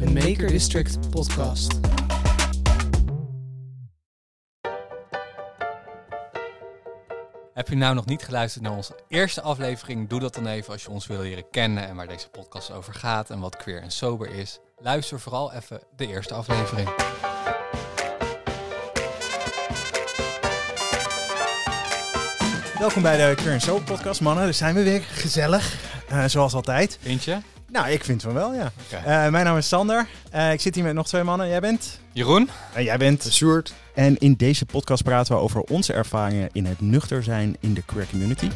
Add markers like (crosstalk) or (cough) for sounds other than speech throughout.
een Maker District podcast. Heb je nou nog niet geluisterd naar onze eerste aflevering? Doe dat dan even als je ons wil leren kennen en waar deze podcast over gaat en wat queer en sober is. Luister vooral even de eerste aflevering. Welkom bij de Queer Soap podcast, mannen. Daar zijn we weer. Gezellig, eh, zoals altijd. Vind je? Nou, ik vind van wel, ja. Eh, mijn naam is Sander. Eh, ik zit hier met nog twee mannen. Jij bent? Jeroen? En jij bent? Sjoerd. En in deze podcast praten we over onze ervaringen in het nuchter zijn in de queer community.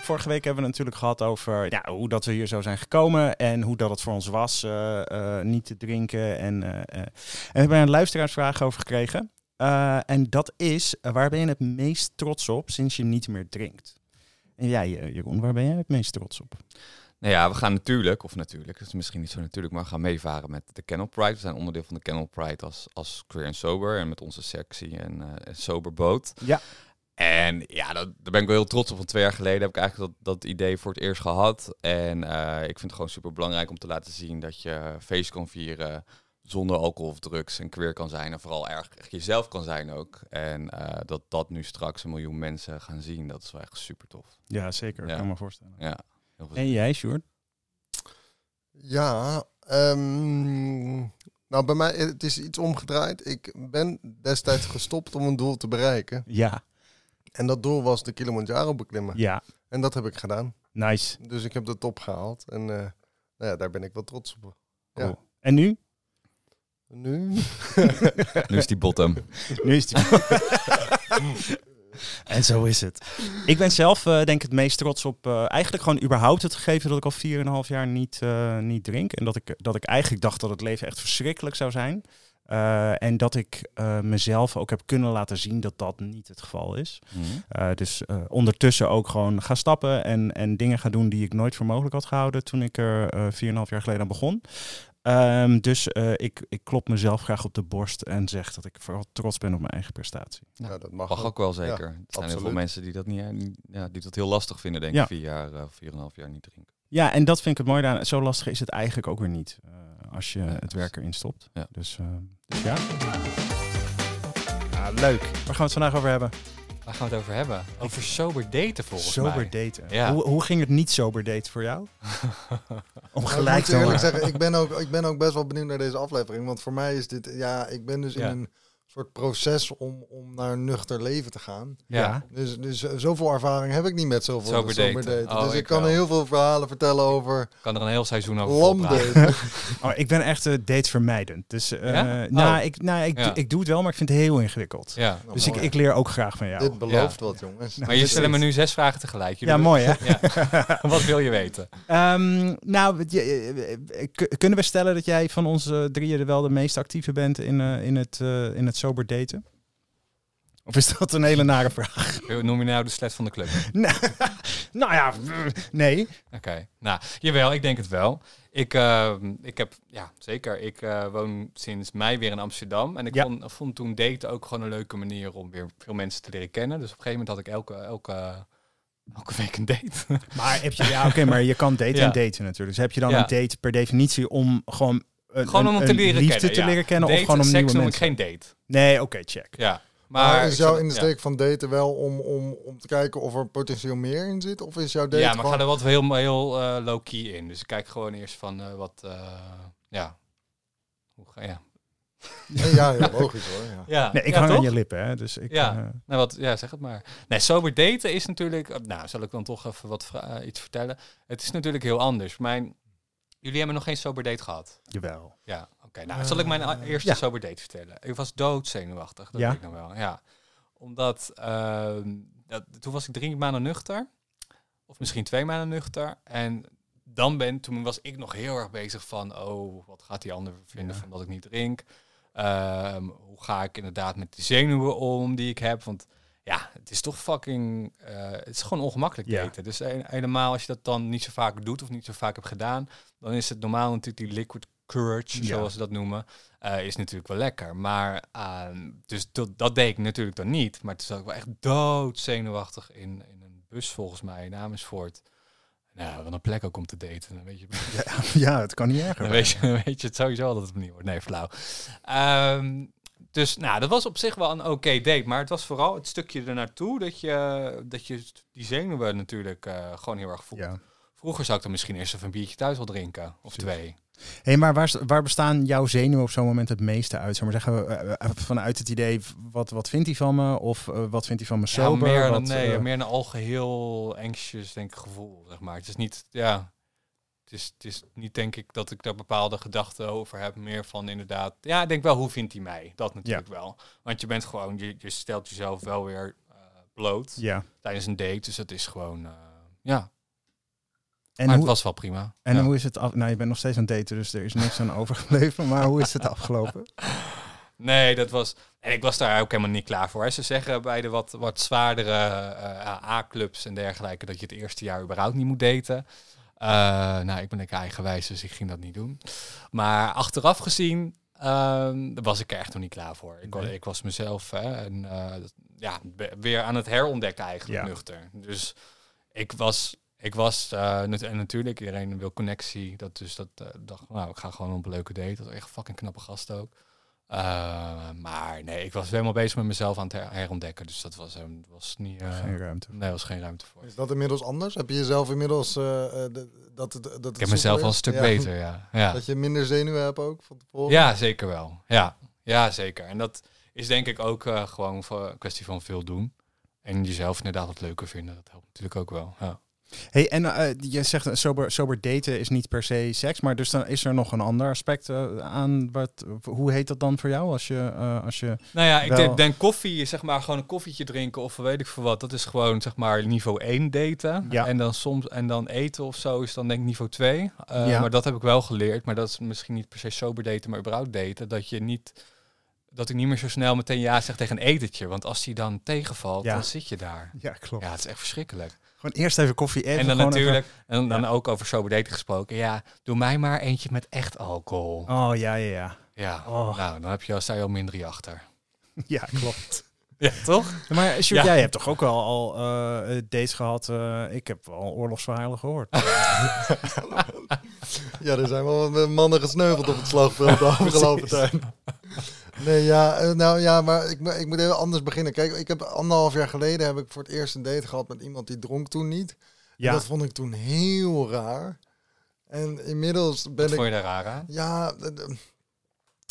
Vorige week hebben we het natuurlijk gehad over ja, hoe dat we hier zo zijn gekomen en hoe dat het voor ons was eh, eh, niet te drinken. En, eh, eh. en we hebben een luisteraarsvraag over gekregen. Eh, en dat is, eh, waar ben je het meest trots op sinds je niet meer drinkt? En jij, eh, Jeroen, waar ben jij het meest trots op? Nou ja, we gaan natuurlijk, of natuurlijk, het is misschien niet zo natuurlijk, maar we gaan meevaren met de Kennel Pride. We zijn onderdeel van de Kennel Pride als, als Queer en Sober en met onze en eh Sober Boot. Ja. En ja, dat, daar ben ik wel heel trots op. Want twee jaar geleden heb ik eigenlijk dat, dat idee voor het eerst gehad. En eh, ik vind het gewoon super belangrijk om te laten zien dat je feest kan vieren zonder alcohol of drugs en queer kan zijn. En vooral erg echt jezelf kan zijn ook. En eh, dat dat nu straks een miljoen mensen gaan zien, dat is wel echt super tof. Ja, zeker. Ja. kan me voorstellen. Ja, heel veel En jij, Sjoerd? Ja, ehm, nou bij mij het is iets omgedraaid. Ik ben destijds gestopt om een doel te bereiken. Ja, En dat doel was de Kilimanjaro beklimmen. ja. En dat heb ik gedaan. Nice. Dus ik heb de top gehaald. En eh, nou ja, daar ben ik wel trots op. Cool. Ja. En nu? Nu? (laughs) Nu is die bottom. Nu is die. (laughs) en zo is het. Ik ben zelf eh, denk ik het meest trots op eh, eigenlijk gewoon überhaupt het gegeven dat ik al 4,5 jaar niet, eh, niet drink. En dat ik, dat ik eigenlijk dacht dat het leven echt verschrikkelijk zou zijn. Eh, en dat ik eh, mezelf ook heb kunnen laten zien dat dat niet het geval is. Mhm. Dus eh, ondertussen ook gewoon ga stappen en, en dingen gaan doen die ik nooit voor mogelijk had gehouden toen ik er eh 4,5 jaar geleden aan begon. Ehm, dus eh, ik, ik klop mezelf graag op de borst en zeg dat ik vooral trots ben op mijn eigen prestatie. Ja, dat mag, Mag ook. ook wel zeker. er zijn heel veel mensen die dat, niet, eh, niet- ja, die dat heel lastig vinden, denk Ja. ik, vier jaar, eh, vier en een half jaar niet drinken. Ja, en dat vind ik het mooie aan. Zo lastig is het eigenlijk ook weer niet eh, als je Ja, het dat werk erin stopt. Ja. Dus, eh, dus ja. ja. Leuk. Waar gaan we het vandaag over hebben? Waar gaan we het over hebben? Over sober daten volgens sober mij. daten. Ja. Hoe, hoe ging het niet sober daten voor jou? (laughs) Om gelijk te zeggen, ik ben, ook, ik ben ook best wel benieuwd naar deze aflevering. Want voor mij is dit, ja, ik ben dus Ja. in een soort proces om, om naar een nuchter leven te gaan. Ja. Dus, dus eh, zoveel ervaring heb ik niet met zoveel Sober sober daten. daten. Oh, dus ik, ik kan wel. heel veel verhalen vertellen over Ik kan er een heel seizoen over daten. (laughs) Oh, ik ben echt uh, datevermijdend. Dus eh, Ja? nou, Oh. ik, nou ik, Ja. ik doe het wel, maar ik vind het heel ingewikkeld. Ja. Nou, Dus ik, mooi. ik leer ook graag van jou. Dit belooft wat, jongens. Maar je stelt me nu zes vragen tegelijk. Jullie Ja, mooi hè? (laughs) Ja. Wat wil je weten? Ehm, nou, eh, eh, kunnen we stellen dat jij van onze drieën er wel de meest actieve bent in, eh, in, het, eh, in het sober daten? Of is dat een hele nare vraag? (laughs) Noem je nou de slet van de club? (laughs) nou ja, mm, nee. Oké, nou, jawel, ik denk het wel. Ik, eh, ik heb, ja, zeker. Ik eh, woon sinds mei weer in Amsterdam. En ik Ja. vond, vond toen daten ook gewoon een leuke manier om weer veel mensen te leren kennen. Dus op een gegeven moment had ik elke, elke, elke week een date. Maar heb je, ja, oké, maar je kan (laughs) daten Ja. en daten natuurlijk. Dus heb je dan Ja. een date per definitie om gewoon gewoon om te een leren liefde kennen. te ja. leren kennen of gewoon om seks nieuwe noem mensen? ik geen date. Nee, oké, check. Ja. Maar, Maar, is jouw insteek van daten wel om, om, om te kijken of er potentieel meer in zit? Of is jouw date ja maar ik ga gewoon... er wat heel, heel eh, low-key in. Dus ik kijk gewoon eerst van eh, wat, eh, ja. Hoe ga, ja. Nee, ja, ja, (laughs) logisch hoor. Ja. Ja, Nee, ik ja, hang aan toch? je lippen, hè. Dus ik, Ja. Nou, wat, ja, zeg het maar. Nee, sober daten is natuurlijk... Nou, zal ik dan toch even wat iets vertellen. Het is natuurlijk heel anders. Mijn, jullie hebben nog geen sober date gehad. jawel. Ja, oké. nou, zal ik mijn a- eerste ja. sober date vertellen? Ik was doodzenuwachtig, dat Ja. weet ik nog wel. Ja. Omdat, ehm, dat, toen was ik drie maanden nuchter. Of misschien twee maanden nuchter. En dan ben, toen was ik nog heel erg bezig van... Oh, wat gaat die ander vinden Ja. van dat ik niet drink? Ehm, hoe ga ik inderdaad met die zenuwen om die ik heb? Want ja, het is toch fucking... eh, het is gewoon ongemakkelijk Ja. daten. Dus he- helemaal als je dat dan niet zo vaak doet of niet zo vaak hebt gedaan... dan is het normaal natuurlijk die liquid courage, Ja. zoals ze dat noemen... eh, is natuurlijk wel lekker. Maar ehm, dus dat, dat deed ik natuurlijk dan niet. Maar toen zat ik wel echt doodzenuwachtig in, in een bus volgens mij in Amersfoort. Nou, wat een plek ook om te daten. Dan weet je, (laughs) ja, het kan niet erger. dan weet je, dan weet je het sowieso al dat het niet wordt. Nee, flauw. Ehm, dus nou, dat was op zich wel een oké date. Maar het was vooral het stukje ernaartoe dat je, dat je die zenuwen natuurlijk eh, gewoon heel erg voelt. Ja. Vroeger zou ik dan misschien eerst even een biertje thuis wel drinken. Of twee. Hey, maar waar, waar bestaan jouw zenuwen op zo'n moment het meeste uit? Zeg maar zeggen, eh, eh, vanuit het idee, wat, wat vindt hij van me? Of wat vindt hij van me Ja, sober? meer, dan, Wat, nee, meer een algeheel anxious denk ik, gevoel, zeg maar. Het is niet, ja, het is, het is niet denk ik dat ik daar bepaalde gedachten over heb. Meer van inderdaad, ja, ik denk wel, hoe vindt hij mij? Dat natuurlijk wel. Want je bent gewoon, je, je stelt jezelf wel weer eh, bloot ja. tijdens een date. Dus het is gewoon, eh, ja, En, maar hoe, het was wel prima. en Ja. hoe is het af? Nou, je bent nog steeds aan het daten, dus er is niks aan (laughs) overgebleven. Maar hoe is het afgelopen? (laughs) Nee, dat was. En ik was daar ook helemaal niet klaar voor. hè. Ze zeggen bij de wat, wat zwaardere eh, A-clubs en dergelijke dat je het eerste jaar überhaupt niet moet daten. Eh, nou, ik ben lekker eigenwijs, dus ik ging dat niet doen. Maar achteraf gezien ehm, was ik er echt nog niet klaar voor. Ik, wa- Nee. ik was mezelf hè, en, eh, dat- ja, weer aan het herontdekken eigenlijk, Ja. nuchter. Dus ik was, ik was eh, en natuurlijk, iedereen wil connectie. Dat dus dat dacht, nou, ik ga gewoon op een leuke date. Dat was echt fucking knappe gast ook. Eh, maar nee, ik was helemaal bezig met mezelf aan het her- herontdekken. Dus dat was, was niet. eh, Geen ruimte. nee, was geen ruimte voor. Is dat inmiddels anders? Heb je jezelf inmiddels... eh, eh, de- dat, het- dat het Ik heb mezelf al een stuk is? beter, ja. Ja. Dat je minder zenuwen hebt ook van tevoren? ja, zeker wel. Ja. ja, zeker. En dat is denk ik ook eh, gewoon voor een kwestie van veel doen. En jezelf inderdaad wat leuker vinden. Dat helpt natuurlijk ook wel. Ja. Hey, en eh, je zegt eh, sober, sober daten is niet per se seks, maar dus dan is er nog een ander aspect eh, aan. Wat, hoe heet dat dan voor jou als je, als je Nou ja, ik Wel- denk, denk koffie, zeg maar gewoon een koffietje drinken of weet ik veel wat. Dat is gewoon zeg maar niveau 1 daten. Ja. En dan soms en dan eten of zo is dan denk ik niveau 2. Eh, Ja. Maar dat heb ik wel geleerd. Maar dat is misschien niet per se sober daten, maar überhaupt daten. Dat je niet dat ik niet meer zo snel meteen ja zeg tegen een etentje. Want als die dan tegenvalt, Ja. dan zit je daar. Ja, klopt. Ja, het is echt verschrikkelijk. Gewoon eerst even koffie even. en dan natuurlijk, en dan Ja. ook over sober daten gesproken. Ja, doe mij maar eentje met echt alcohol. Oh ja, ja, ja. Ja, Oh. nou, dan heb je, sta je al minder drie achter. (laughs) Ja, klopt. (laughs) Ja, toch? Maar Sjoerd, Ja. jij hebt toch ook al, al eh, dates gehad? eh, ik heb al oorlogsverhalen gehoord. (laughs) Ja, er zijn wel wat mannen gesneuveld op het slagveld de afgelopen tijd. Nee, ja, eh, nou ja, maar ik, ik moet even anders beginnen. Kijk, ik heb anderhalf jaar geleden heb ik voor het eerst een date gehad met iemand die dronk toen niet. En Ja, dat vond ik toen heel raar. En inmiddels ben Wat ik... vond je daar raar aan? Ja,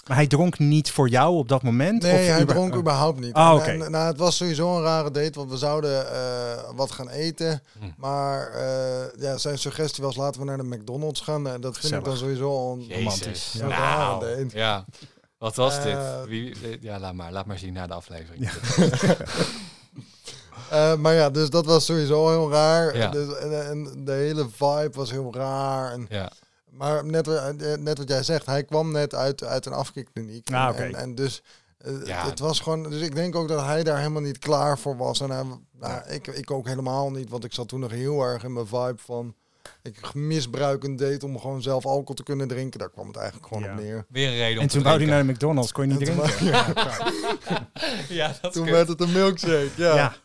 maar hij dronk niet voor jou op dat moment? nee, of hij uber- dronk überhaupt niet. Ah, En- nou, het was sowieso een rare date, want we zouden eh, wat gaan eten. Hm. Maar eh, ja, zijn suggestie was laten we naar de McDonald's gaan. En dat vind ik dan sowieso al romantisch. Ja. Nou, ja. Wat was Eh, dit? Wie, ja, laat maar. Laat maar zien na de aflevering. (laughs) Eh, maar ja, dus dat was sowieso heel raar. Ja. Dus, en, en de hele vibe was heel raar. En, Ja. maar net, eh, net wat jij zegt, hij kwam net uit, uit een afkikkliniek. Ah, En- en, en dus eh, Ja. het was gewoon. Dus ik denk ook dat hij daar helemaal niet klaar voor was. En hij, nou, ik, ik ook helemaal niet, want ik zat toen nog heel erg in mijn vibe van. Ik misbruik een date om gewoon zelf alcohol te kunnen drinken. Daar kwam het eigenlijk gewoon Ja. op neer. Weer een reden om En toen wou hij naar de McDonald's, kon je niet En toen drinken. (laughs) Ja, klaar. (laughs) Ja, dat is Toen kut. werd het een milkshake. Ja. ja.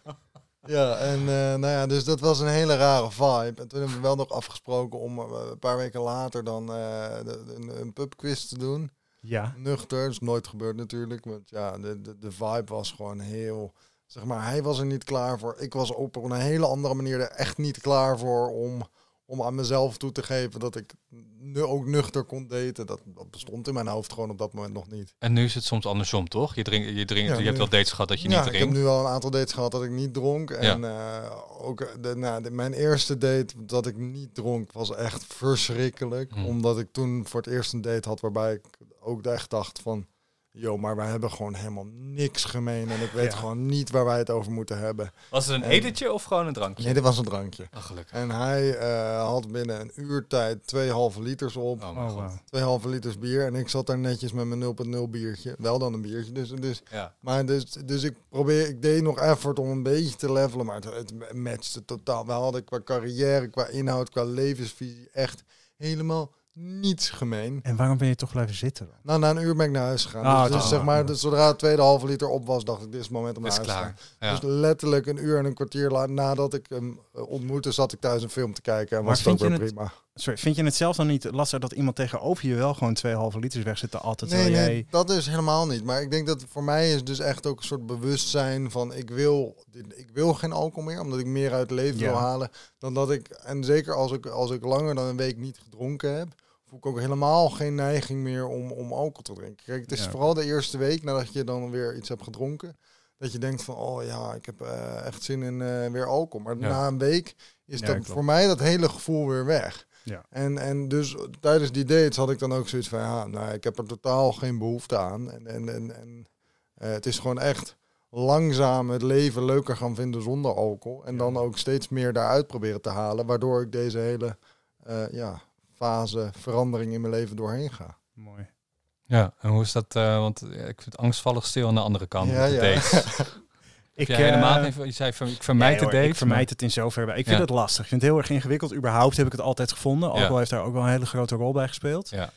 Ja, en eh, nou ja, dus dat was een hele rare vibe. En toen hebben we wel nog afgesproken om eh, een paar weken later dan eh, de- de- een, een pubquiz te doen. ja. Nuchter, is nooit gebeurd natuurlijk. Want ja, de, de, de vibe was gewoon heel... Zeg maar, hij was er niet klaar voor. Ik was op een hele andere manier er echt niet klaar voor om, om aan mezelf toe te geven dat ik nu ook nuchter kon daten. Dat, dat bestond in mijn hoofd gewoon op dat moment nog niet. En nu is het soms andersom, toch? Je, drinkt, je, drinkt, Ja, je hebt wel dates gehad dat je ja, niet ik drinkt. heb nu al een aantal dates gehad dat ik niet dronk. En eh, ook de, nou, de- mijn eerste date dat ik niet dronk was echt verschrikkelijk. Hmm. Omdat ik toen voor het eerst een date had waarbij ik ook echt dacht van... Yo, maar wij hebben gewoon helemaal niks gemeen. En ik weet Ja. gewoon niet waar wij het over moeten hebben. Was het een En- etentje of gewoon een drankje? Nee, dit was een drankje. Oh, gelukkig. En hij eh, had binnen een uur tijd twee halve liters op. Oh, mijn Oh. Twee halve liters bier. En ik zat daar netjes met mijn 0.0 biertje. Wel dan een biertje. Dus, dus Ja. maar dus, dus ik probeer, ik deed nog effort om een beetje te levelen, maar het, het matchte totaal. We hadden qua carrière, qua inhoud, qua levensvisie echt helemaal niets gemeen. En waarom ben je toch blijven zitten dan? Nou, na een uur ben ik naar huis gegaan. Ah, dus dus zeg maar, dus zodra het tweede halve liter op was, dacht ik, dit is het moment om naar is huis te gaan. Ja. Dus letterlijk een uur en een kwartier nadat ik hem eh, ontmoette, zat ik thuis een film te kijken. En Maar was het ook weer het- prima. Sorry, vind je het zelf dan niet lastig dat iemand tegenover je wel gewoon twee halve liters weg zit te altijd? Nee, nee, jij... dat is helemaal niet. Maar ik denk dat voor mij is dus echt ook een soort bewustzijn van ik wil, dit- ik wil geen alcohol meer, omdat ik meer uit het leven Ja. wil halen. Dan dat ik, en zeker als ik, als ik langer dan een week niet gedronken heb, voel ik ook helemaal geen neiging meer om, om alcohol te drinken. Kijk, het is Ja. vooral de eerste week nadat je dan weer iets hebt gedronken. Dat je denkt van, oh ja, ik heb eh, echt zin in eh, weer alcohol. Maar Ja. na een week is Ja, dat voor mij dat hele gevoel weer weg. Ja. En, en dus tijdens die dates had ik dan ook zoiets van, ja, nou, ik heb er totaal geen behoefte aan. En, en, en, en eh, het is gewoon echt langzaam het leven leuker gaan vinden zonder alcohol. En dan ook steeds meer daaruit proberen te halen, waardoor ik deze hele ja, fase verandering in mijn leven doorheen ga. Mooi. Ja, en hoe is dat? eh, want eh, ik vind angstvallig stil aan de andere kant. Ja, ja. (laughs) Ik, jij helemaal geen- je zei van, ik vermijd nee, de hoor, dates. Ik vermijd het in zoverre. Ik vind Ja. het lastig. Ik vind het heel erg ingewikkeld. Überhaupt heb ik het altijd gevonden. Alcohol Ja. heeft daar ook wel een hele grote rol bij gespeeld. Ja.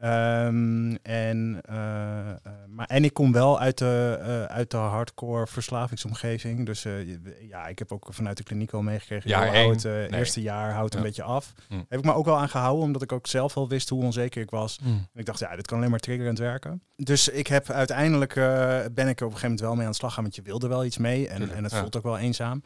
Ehm, en, eh, eh, maar, en ik kom wel uit de, eh, uit de hardcore verslavingsomgeving. Dus ja, ik heb ook vanuit de kliniek al meegekregen. Hou het Nee. eerste jaar houdt een Ja. beetje af. Hm. Heb ik me ook wel aan gehouden, omdat ik ook zelf wel wist hoe onzeker ik was. Hm. En ik dacht, ja, dit kan alleen maar triggerend werken. Dus ik heb uiteindelijk, ben ik er op een gegeven moment wel mee aan de slag gaan, want je wilde wel iets mee. En, Tuurlijk, en het ja. voelt ook wel eenzaam.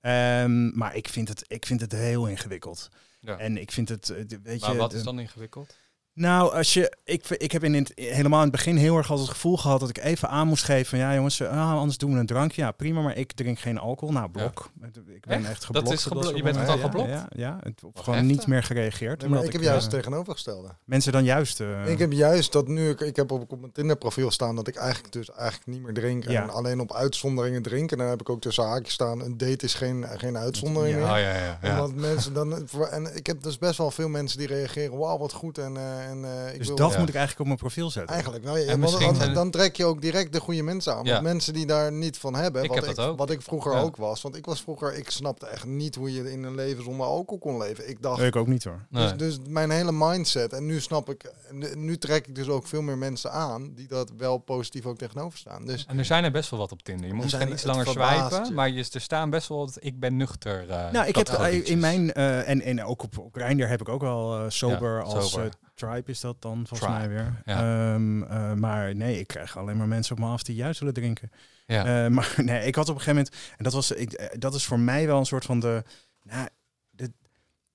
Ehm, maar ik vind, het, ik vind het heel ingewikkeld. Ja. En ik vind het, weet Maar je... wat is dan ingewikkeld? Nou, als je, ik, ik heb in het, helemaal in het begin heel erg altijd het gevoel gehad dat ik even aan moest geven van ja jongens, eh, ah, anders doen we een drankje. Ja, prima, maar ik drink geen alcohol. Nou, blok. Ik ben Echt? echt Dat geblokt. is op geblo- soort je bent momenten. al geblokt? Ja, ja, ja. Het, gewoon niet meer gereageerd. Nee, maar omdat ik heb eh, juist het tegenovergestelde. mensen dan juist... eh, Ik heb juist dat nu ik, ik heb op, mijn Tinder profiel staan dat ik eigenlijk dus eigenlijk niet meer drink Ja. en alleen op uitzonderingen drink. En dan heb ik ook tussen haakjes staan, een date is geen, geen uitzondering Ja. meer. Oh ja, ja. ja. Omdat mensen dan en ik heb dus best wel veel mensen die reageren, wauw wat goed en, eh, en eh, ik dus wil dat Ja. moet ik eigenlijk op mijn profiel zetten. eigenlijk wel. Ja, En want misschien dan, trek je ook direct de goede mensen aan. Want mensen die daar niet van hebben, Ik wat, heb ik, dat ook. wat ik vroeger Ja. ook was. Want ik was vroeger, ik snapte echt niet hoe je in een leven zonder alcohol kon leven. Ik dacht, Ik ook niet hoor. Nee. dus, dus mijn hele mindset. En nu snap ik, nu- trek ik dus ook veel meer mensen aan die dat wel positief ook tegenover staan. Dus En er zijn er best wel wat op Tinder. Je moet misschien iets langer je. maar je, er staan best wel wat ik ben nuchter. eh, Nou, ik heb in mijn eh, en, en ook op, op Grindr heb ik ook wel eh, sober Ja, als sober. Tribe is dat dan volgens Tribe, mij weer. ja. Ehm, eh, maar nee, ik krijg alleen maar mensen op me af die juist willen drinken. Ja. Eh, maar (laughs) nee, ik had op een gegeven moment en dat was ik, eh, dat is voor mij wel een soort van de nou, de,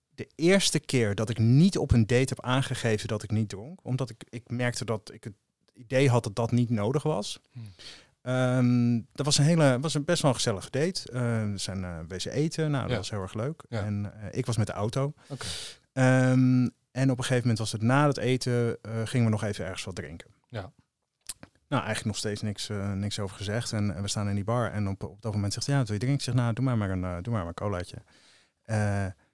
de eerste keer dat ik niet op een date heb aangegeven dat ik niet dronk, omdat ik ik merkte dat ik het idee had dat dat niet nodig was. Hmm. Ehm, dat was een hele, was een best wel een gezellige date. We zijn eh wezen eten, nou dat Ja. was heel erg leuk. Ja. En ik was met de auto. Ehm, en op een gegeven moment was het na het eten, eh, gingen we nog even ergens wat drinken. Ja. Nou, eigenlijk nog steeds niks, eh, niks over gezegd. En we staan in die bar en op, op dat moment zegt hij, ja, wil je drinken? Ik zeg, nou, doe maar maar een, eh, doe maar maar een colaatje.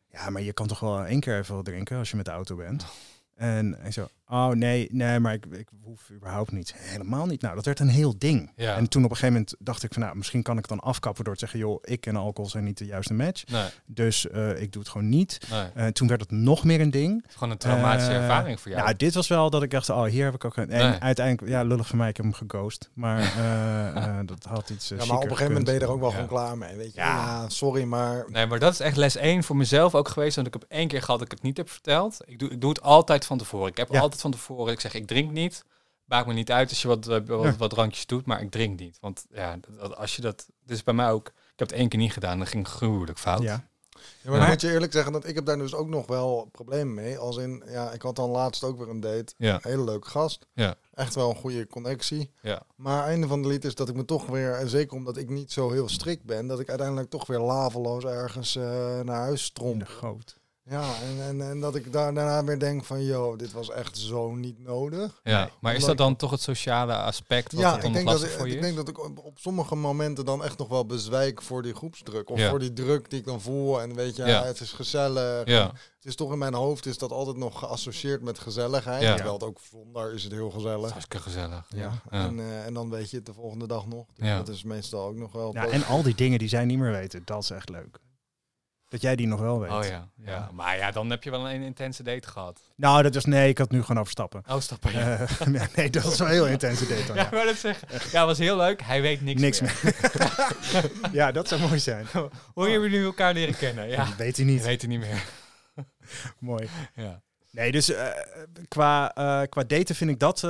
Ja, maar je kan toch wel één keer even wat drinken als je met de auto bent. (laughs) En ik zo, oh nee, nee, maar ik, ik hoef überhaupt niet. Helemaal niet. Nou, dat werd een heel ding. Ja. En toen op een gegeven moment dacht ik van, nou, misschien kan ik het dan afkappen door te zeggen, joh, ik en alcohol zijn niet de juiste match. Nee, Dus eh, ik doe het gewoon niet. nee. Eh, toen werd het nog meer een ding. Gewoon een traumatische Eh, ervaring voor jou. Nou, dit was wel dat ik dacht, oh, hier heb ik ook een... En Nee. uiteindelijk, ja, lullig van mij, ik heb hem geghost. Maar eh, (laughs) eh, dat had iets uh, ja, maar op een gegeven moment ben je er ook wel gewoon klaar mee. Weet je? Ja. Ja. sorry, maar Nee, maar dat is echt les 1 voor mezelf ook geweest. Want ik heb één keer gehad dat ik het niet heb verteld. Ik doe, ik doe het altijd van tevoren. Ik heb Ja. Altijd van tevoren, ik zeg ik drink niet. Maakt me niet uit als je wat, eh, wat, Ja. wat drankjes doet, maar ik drink niet. Want ja, dat- als je dat... Dit is bij mij ook... Ik heb het één keer niet gedaan, dat ging gruwelijk fout. Ja. Ja, maar moet je eerlijk zeggen dat ik heb daar dus ook nog wel problemen mee. Als in, ja, ik had dan laatst ook weer een date. Ja. Hele leuke gast. Ja. Echt wel een goede connectie. Ja. Maar einde van de lied is dat ik me toch weer, en zeker omdat ik niet zo heel strikt ben, dat ik uiteindelijk toch weer laveloos ergens eh, naar huis In stromp. Ja, en, en, en dat ik daar, daarna weer denk van, yo, dit was echt zo niet nodig. Ja, Nee, maar is dat dan toch het sociale aspect wat ja, het ik denk, dat, voor je ik denk dat ik op, op sommige momenten dan echt nog wel bezwijk voor die groepsdruk. Of Ja. voor die druk die ik dan voel. En weet je, Ja. het is gezellig. Ja, Het is toch in mijn hoofd is dat altijd nog geassocieerd met gezelligheid. Ja. Terwijl het ook zonder is het heel gezellig. hartstikke gezellig. Ja. Ja. En, eh, en dan weet je het de volgende dag nog. Dus Ja. dat is meestal ook nog wel... Ja, en al die dingen die zij niet meer weten, dat is echt leuk. Dat jij die nog wel weet. Oh ja, ja. Ja. Maar ja, dan heb je wel een intense date gehad. Nou, dat was nee, ik had nu gewoon overstappen. Oh, stappen. Ja. Eh, (laughs) nee, nee, dat was wel een heel intense date dan. (laughs) Ja, wou het zeggen. Ja, was heel leuk. Hij weet niks, Niks meer. (laughs) ja, dat zou mooi zijn. Hoe hebben jullie elkaar leren kennen? Ja, Dat weet hij niet. weet het niet meer. Mooi. Ja. Nee, dus eh, qua, eh, qua daten vind ik dat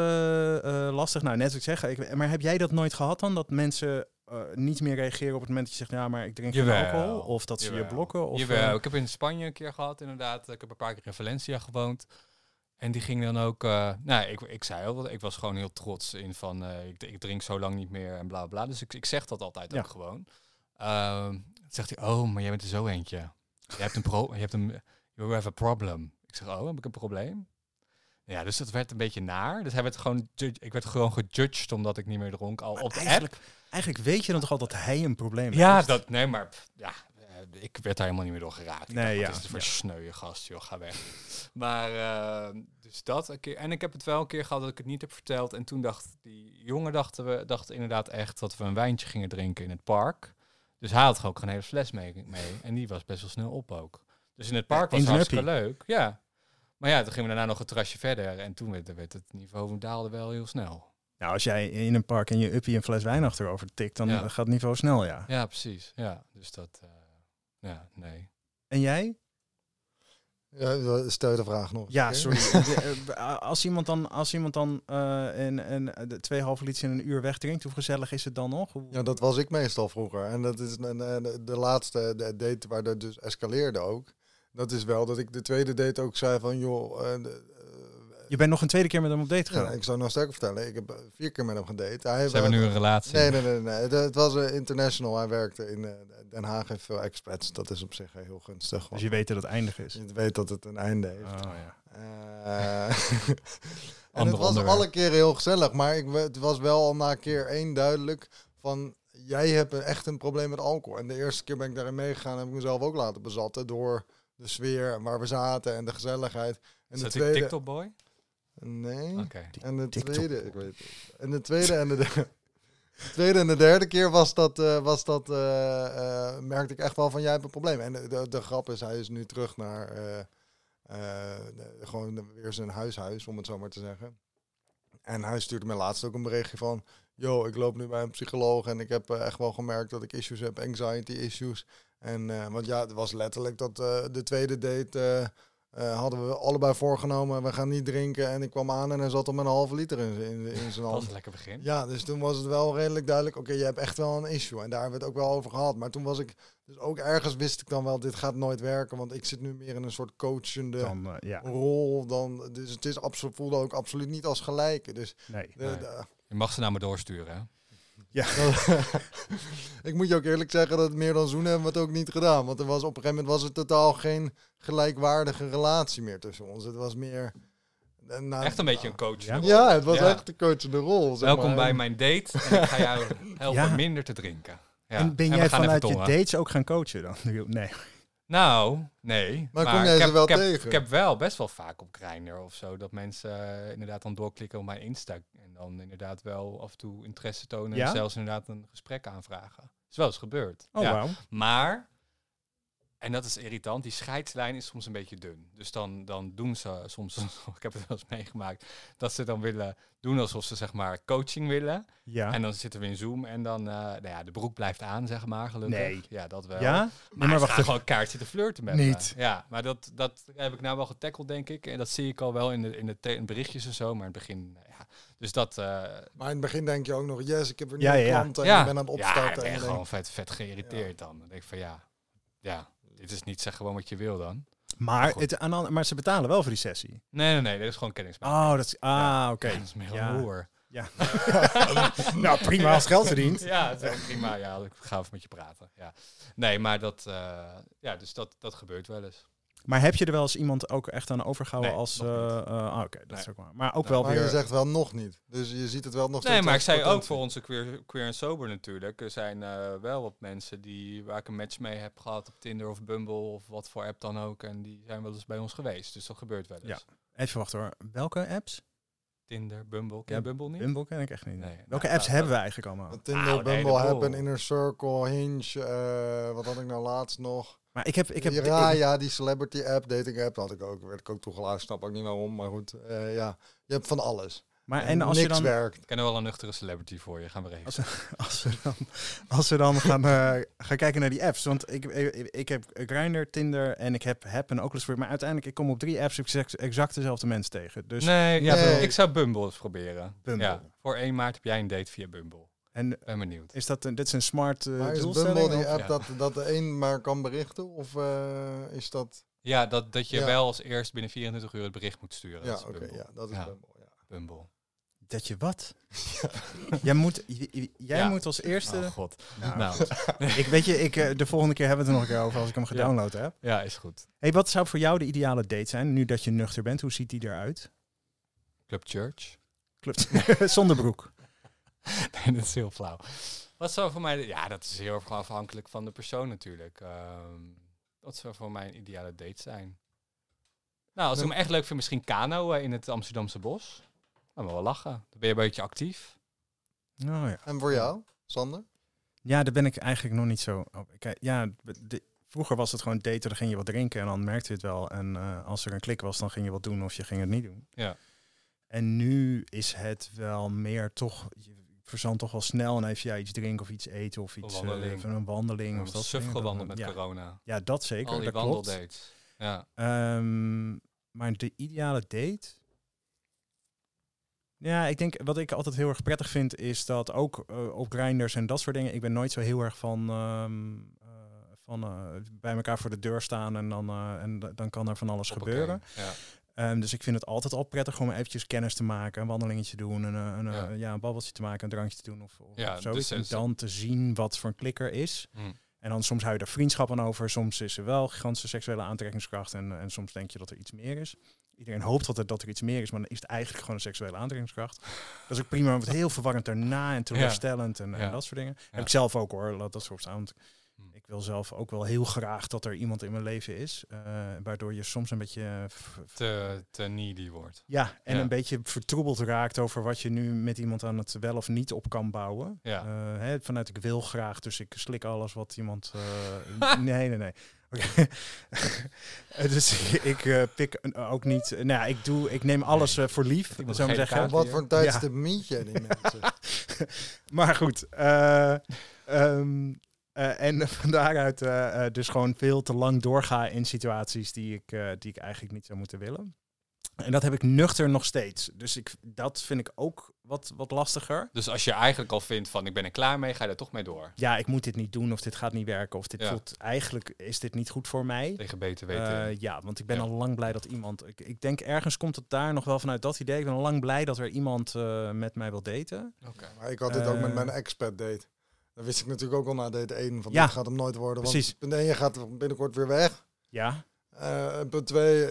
lastig. Nou, net wat ik zeg. Ik, maar heb jij dat nooit gehad dan? Dat mensen eh, niet meer reageren op het moment dat je zegt... ja, maar ik drink geen alcohol? Of dat ze je blokken? Of, Jawel, eh, ik heb in Spanje een keer gehad, inderdaad. Ik heb een paar keer in Valencia gewoond. En die ging dan ook... eh nou, ik, ik zei al, dat ik was gewoon heel trots in van... ik, ik drink zo lang niet meer en bla bla. Dus ik, ik zeg dat altijd Ja. ook gewoon. Ehm, zegt hij, oh, maar jij bent er zo eentje. Je hebt een pro... Je hebt een... You have a problem. Ik zeg, oh, heb ik een probleem? Ja, dus dat werd een beetje naar. Dus hij werd gewoon... Ik werd gewoon gejudged omdat ik niet meer dronk. Al maar op de app. Eigenlijk, weet je dan toch al dat hij een probleem Ja, heeft? dat, nee, maar ja, eh, ik werd daar helemaal niet meer door geraakt. Ik Nee, dacht, ja, is het voor ja. sneuwe gast, joh, ga weg. (laughs) Maar, eh, dus dat een keer. En ik heb het wel een keer gehad dat ik het niet heb verteld. En toen dacht die jongen, dachten we, dachten inderdaad echt dat we een wijntje gingen drinken in het park. Dus hij had ook geen hele fles mee, mee. En die was best wel snel op ook. Dus in het park was het een hartstikke leuk. Ja. Maar ja, toen gingen we daarna nog een terrasje verder. En toen werd, werd het niveau daalde wel heel snel. Nou, als jij in een park en je uppie een fles wijn achterover tikt... dan Ja. gaat het niveau snel, ja. Ja, precies. Ja, dus dat... eh, ja, nee. En jij? Ja, stel je de vraag nog. Ja, sorry. (laughs) Eh, als iemand dan, als iemand dan eh een, een, de twee halve liters in een uur wegdrinkt, hoe gezellig is het dan nog? Hoe- Ja, dat was ik meestal vroeger. En dat is een, een- de, de laatste de date waar dat dus escaleerde ook. Dat is wel dat ik de tweede date ook zei van, joh... eh, eh, Je bent nog een tweede keer met hem op date ja, gegaan. ik zou nog sterker vertellen. Ik heb eh, vier keer met hem gedate. Hij Ze hebben nu een relatie. Nee, nee, nee. nee. Het, het was eh, international. Hij werkte in eh, Den Haag. Heeft veel expats. Dat is op zich heel gunstig. Dus je weet dat het eindig is. je weet dat het een einde heeft. Oh, ja. (laughs) En het was onderwerp. alle keren heel gezellig, maar ik, het was wel al na keer één duidelijk van jij hebt echt een probleem met alcohol. En de eerste keer ben ik daarin meegegaan en heb ik mezelf ook laten bezatten door de sfeer en waar we zaten en de gezelligheid. En Is de tweede, TikTok boy? Nee. En de TikTok tweede, ik weet het. En de tweede en de, (laughs) de tweede en de derde keer was dat, eh, was dat eh, eh, merkte ik echt wel van jij hebt een probleem. En de, de, de grap is, hij is nu terug naar eh, eh, de- gewoon weer zijn huishuis, om het zo maar te zeggen. En hij stuurde me laatst ook een berichtje van, yo, ik loop nu bij een psycholoog en ik heb echt wel gemerkt dat ik issues heb, anxiety issues. En eh, want ja, het was letterlijk dat eh, de tweede date eh, hadden we allebei voorgenomen, we gaan niet drinken. En ik kwam aan en hij zat om een halve liter in, in, in zijn Dat was hand. een lekker begin. Ja, dus toen was het wel redelijk duidelijk, oké, je hebt echt wel een issue. En daar hebben we het ook wel over gehad. Maar toen was ik, dus ook ergens wist ik dan wel, dit gaat nooit werken. Want ik zit nu meer in een soort coachende Dan, eh, ja, rol. Dan, dus het is absoluut, voelde ook absoluut niet als gelijke. Dus nee. de, Nee. de- Je mag ze naar me doorsturen, hè? (laughs) ik moet je ook eerlijk zeggen dat meer dan zoenen hebben we het ook niet gedaan. Want er was op een gegeven moment was het totaal geen gelijkwaardige relatie meer tussen ons. Het was meer... eh, nou, Echt een beetje een coach. Ja? Ja, het was Ja. echt de coachende rol. zeg Welkom maar. bij mijn date. En ik ga jou (laughs) helpen Ja. minder te drinken. Ja. en ben jij vanuit je dates ook gaan coachen dan? (laughs) Nee. Nou, nee. Maar kom jij ik ze heb, wel ik heb, tegen? Ik heb wel best wel vaak op Grindr of zo dat mensen eh, inderdaad dan doorklikken op mijn Insta. En dan inderdaad wel af en toe interesse tonen. Ja? En zelfs inderdaad een gesprek aanvragen. is wel eens gebeurd. Oh, ja. Maar, en dat is irritant, die scheidslijn is soms een beetje dun. Dus dan, dan doen ze soms, (laughs) ik heb het wel eens meegemaakt, dat ze dan willen doen alsof ze zeg maar coaching willen. Ja. En dan zitten we in Zoom en dan, eh, nou ja, de broek blijft aan, zeg maar, gelukkig. Nee. Ja, dat wel. ja? Maar, Nee, maar wacht even. gewoon kaart zitten flirten met Niet. me. Ja, maar dat, dat heb ik nou wel getackeld, denk ik. En dat zie ik al wel in de, in de berichtjes en zo. Maar in het begin, eh, ja. Dus dat... eh, Maar in het begin denk je ook nog, yes, ik heb een Ja, nieuwe ja, ja. klant en ja, ik ben aan het ja, opstarten. ik ben en gewoon vet, vet geïrriteerd dan. Dan denk ik van ja, ja, dit is niet zeg gewoon wat je wil dan. Maar, Goed. het, aan, maar ze betalen wel voor die sessie. Nee, nee, nee, dat is gewoon kennismaking. Oh, dat is... Ah, oké. Dat is meer Ja. hoer. Ja. (laughs) nou, prima als geld verdient. Ja, het is wel prima. Ja, ik ga even met je praten. Ja. Nee, maar dat, eh, ja, dus dat, dat gebeurt wel eens. Maar heb je er wel eens iemand ook echt aan overgehouden Nee, als... eh, eh, ah, oké, dat Nee. is ook waar. Maar ook Nee. wel Maar weer... je zegt wel nog niet. Dus je ziet het wel nog Nee, maar ik zei ook voor onze queer, queer en sober natuurlijk. Er zijn eh, wel wat mensen die, waar ik een match mee heb gehad op Tinder of Bumble of wat voor app dan ook. En die zijn wel eens bij ons geweest. Dus dat gebeurt wel eens. Ja. Even wachten hoor. Welke apps? Tinder, Bumble. Ken Ja, je Bumble niet? Bumble ken ik echt niet. Nee. Welke Nou, apps nou, hebben we eigenlijk allemaal? Tinder, Nou, Bumble, heleboel. Happen, Inner Circle, Hinge, eh, wat had ik nou laatst nog? Maar ik heb... Ik heb ja, ik- ja, die celebrity app, dating app, dat had ik ook, werd ik ook toegelaten. Snap ook niet waarom, maar goed. eh, ja, je hebt van alles. maar en als je dan... werkt. Ik ken wel een nuchtere celebrity voor je. Gaan we regelen. (laughs) Als we dan, als we dan gaan, eh, gaan kijken naar die apps. Want ik, ik, ik heb Grindr, Tinder en ik heb Happen en Oculus Rift. Maar uiteindelijk, ik kom op drie apps exact, exact dezelfde mensen tegen. Dus nee, ja, Nee. ik zou Bumble eens proberen. Bumble. Ja, voor 1 maart heb jij een date via Bumble. En Ben benieuwd. is dat een, dit is een smart eh, Maar is doelstelling, Bumble die app Ja. dat, dat de een maar kan berichten? Of eh, is dat... Ja, dat, dat je Ja. wel als eerst binnen 24 uur het bericht moet sturen. Ja, Dat is oké, Bumble. ja, dat is Ja. Bumble. Ja. Bumble. Dat je wat? (laughs) jij moet, jij Ja. moet als eerste... Oh god. Nou, Nou, (laughs) ik weet je, ik, eh, de volgende keer hebben we het er nog een keer over als ik hem gedownload heb. ja, is goed. Hey, wat zou voor jou de ideale date zijn, nu dat je nuchter bent? Hoe ziet die eruit? Club Church. Klopt. (laughs) Zonder broek. (laughs) Nee, dat is heel flauw. Wat zou voor mij... de- Ja, dat is heel erg afhankelijk van de persoon natuurlijk. Ehm, wat zou voor mij een ideale date zijn? Nou, als ik hem echt leuk vind, misschien kano eh, in het Amsterdamse bos. Dan wel lachen. Dan ben je een beetje actief. Oh, ja. En voor jou, Sander? Ja, daar ben ik eigenlijk nog niet zo. op. Kijk, ja, de- vroeger was het gewoon daten, dan ging je wat drinken en dan merkte je het wel. En eh, als er een klik was, dan ging je wat doen of je ging het niet doen. Ja. En nu is het wel meer toch, je verzandt toch wel snel en even ja, iets drinken of iets eten of iets, wandeling. eh, even een wandeling. Of dat suf gewandeld met ja. corona. Ja, dat zeker, Al die dat klopt. wandeldates. Ja. Ehm, maar de ideale date. Ja, ik denk wat ik altijd heel erg prettig vind is dat ook eh, op grinders en dat soort dingen. Ik ben nooit zo heel erg van, ehm, eh, van bij elkaar voor de deur staan en dan, en dan kan er van alles Hoppakee. gebeuren. Ja. Ehm, dus ik vind het altijd al prettig om eventjes kennis te maken, een wandelingetje doen, een, eh, een, eh, Ja. ja. een babbeltje te maken, een drankje te doen of, of Ja, zoiets. dus en dan te zien wat voor een klikker is. Hm. En dan soms hou je er vriendschap aan over. Soms is er wel gigantische seksuele aantrekkingskracht. En, en soms denk je dat er iets meer is. Iedereen hoopt altijd dat er iets meer is, maar dan is het eigenlijk gewoon een seksuele aantrekkingskracht. (laughs) Dat is ook prima, wordt heel verwarrend daarna en teleurstellend en, en dat soort dingen. Heb ik zelf ook hoor, laat dat soort staan. Want Hm. ik wil zelf ook wel heel graag dat er iemand in mijn leven is. eh, waardoor je soms een beetje... eh, Te, te needy wordt. ja, en Ja. een beetje vertroebeld raakt over wat je nu met iemand aan het wel of niet op kan bouwen. Ja. Eh, hè, vanuit ik wil graag, dus ik slik alles wat iemand. eh, (laughs) nee, nee, nee. Oké. (laughs) Dus (laughs) ik eh, pik ook niet. nou ja, ik doe, ik neem alles voor lief, zou zeggen. Wat voor een tijdstip meet je die mensen? Maar goed. eh, ehm, eh, en (laughs) van daaruit eh, eh, dus gewoon veel te lang doorga in situaties die ik, eh, die ik eigenlijk niet zou moeten willen. En dat heb ik nuchter nog steeds. Dus ik, dat vind ik ook wat, wat lastiger. Dus als je eigenlijk al vindt van ik ben er klaar mee, ga je er toch mee door. Ja, ik moet dit niet doen of dit gaat niet werken of dit Ja. voelt eigenlijk is dit niet goed voor mij. Tegen beter weten. Eh, ja, want ik ben Ja. al lang blij dat iemand. Ik, ik denk ergens komt het daar nog wel vanuit dat idee. Ik ben al lang blij dat er iemand eh, met mij wil daten. Oké. Maar ik had dit ook met mijn expat date. Dat wist ik natuurlijk ook al na date 1 van Ja, dit gaat hem nooit worden. Want precies. punt 1, je gaat binnenkort weer weg. Ja, Eh, punt 2,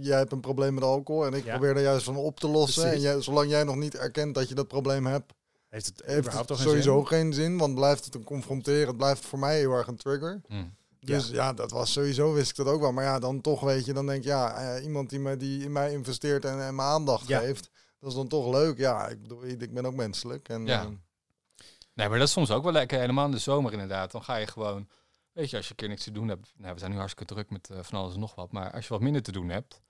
jij hebt een probleem met alcohol en ik Ja. probeer er juist van op te lossen. Precies. En jij, zolang jij nog niet erkent dat je dat probleem hebt, heeft het heeft überhaupt het toch een sowieso zin? geen zin. Want blijft het een confronteren, het blijft voor mij heel erg een trigger. Hm. Dus ja. dat was sowieso, wist ik dat ook wel. Maar ja, dan toch weet je, dan denk je, ja, eh, iemand die, me, die in mij investeert en, en me aandacht Ja. geeft, dat is dan toch leuk. Ja, ik bedoel, ik ben ook menselijk. En, Ja. Nee, maar dat is soms ook wel lekker. Helemaal in de zomer inderdaad. Dan ga je gewoon... Weet je, als je een keer niks te doen hebt... Nou, we zijn nu hartstikke druk met eh, van alles en nog wat. Maar als je wat minder te doen hebt...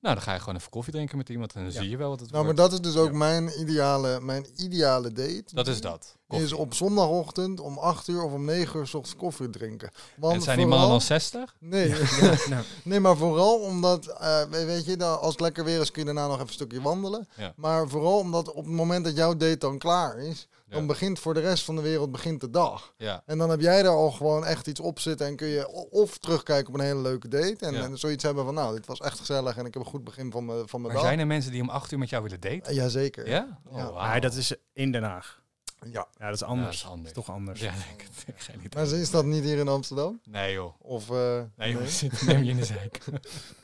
Nou, dan ga je gewoon even koffie drinken met iemand. En dan Ja. zie je wel wat het nou, maar dat is dus ook Ja. mijn, ideale, mijn ideale date. Dat is dat. Is op zondagochtend om 8 uur of om 9 uur 's ochtends koffie drinken. Want en zijn die mannen dan 60? Nee, (laughs) nou, nee, maar vooral omdat, eh, we- weet je, dan, als het lekker weer is kun je daarna nog even een stukje wandelen. Ja. Maar vooral omdat op het moment dat jouw date dan klaar is, dan begint voor de rest van de wereld begint de dag. Ja. En dan heb jij daar al gewoon echt iets op zitten en kun je of terugkijken op een hele leuke date en, Ja. en zoiets hebben van, nou, dit was echt gezellig en ik heb een goed begin van mijn van mijn Maar dag. zijn er mensen die om 8 uur met jou willen daten? Eh, Jazeker. Ja? Oh, Ja. dat is in Den Haag. Ja. Ja, dat is Ja, anders. dat is anders. toch anders. Ja, denk het. Ik (laughs) Geen idee. Maar is dat niet hier in Amsterdam? Nee joh. Of, eh, Nee, joh. Zit, (laughs) neem je in de zijk. (laughs)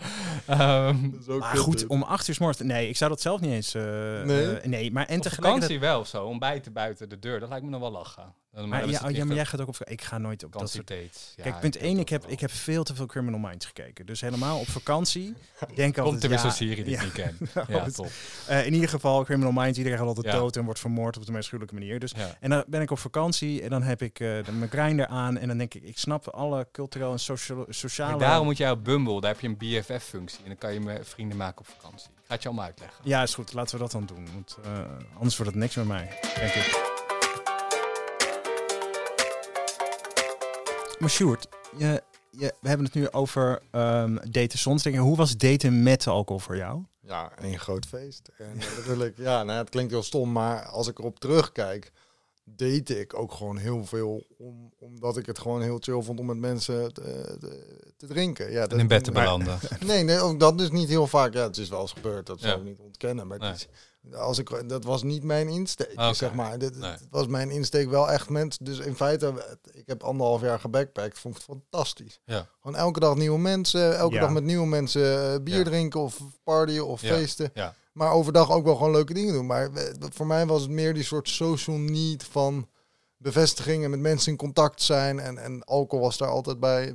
(laughs) Ehm, Maar goed, om acht uur 's morgens. Nee, ik zou dat zelf niet eens. eh, Nee? eh, nee, maar en op tegelijkertijd. vakantie wel of zo. Ontbijten buiten de deur. Dat lijkt me nog wel lachen. Maar, ja, ja, maar jij gaat ook op... Ik ga nooit op dat soort... dates. Ja, Kijk, punt ik 1, weet ik heb, wel. ik heb veel te veel Criminal Minds gekeken. Dus helemaal op vakantie. Denk altijd, Komt er weer ja, zo'n serie die ik niet ken. (laughs) Ja, het- top. Eh, in ieder geval, Criminal Minds, iedereen gaat altijd dood en wordt vermoord op de meest gruwelijke manier. Dus, en dan ben ik op vakantie en dan heb ik eh, de- mijn grinder aan. En dan denk ik, ik snap alle culturele en socia- sociale... Maar daarom moet jij op Bumble, daar heb je een BFF-functie. En dan kan je me vrienden maken op vakantie. Ik ga het je allemaal uitleggen. Ja, is goed. Laten we dat dan doen. Want eh, anders wordt het niks met mij, denk ik. Maar Sjoerd, je, je, we hebben het nu over ehm, daten zonder. Hoe was daten met alcohol voor jou? Ja, een groot feest. En eh, natuurlijk, ja, nou, het klinkt heel stom, maar als ik erop terugkijk, deed ik ook gewoon heel veel. Om, omdat ik het gewoon heel chill vond om met mensen te, te, te drinken. Ja, En dat- in bed te belanden. (laughs) Nee, nee, ook dat is niet heel vaak. Ja, het is wel eens gebeurd, dat zou Ja. ik niet ontkennen. Maar Nee. het is, als ik, dat was niet mijn insteek, Oké. zeg maar. Dit, Nee. Was mijn insteek wel echt mensen. Dus in feite, ik heb anderhalf jaar gebackpackt, vond ik het fantastisch. Ja. Gewoon elke dag nieuwe mensen, elke Ja. dag met nieuwe mensen eh, bier Ja. drinken of partyen of Ja. feesten. Ja. Maar overdag ook wel gewoon leuke dingen doen. Maar eh, voor mij was het meer die soort social need van bevestiging en met mensen in contact zijn. En, en alcohol was daar altijd bij eh,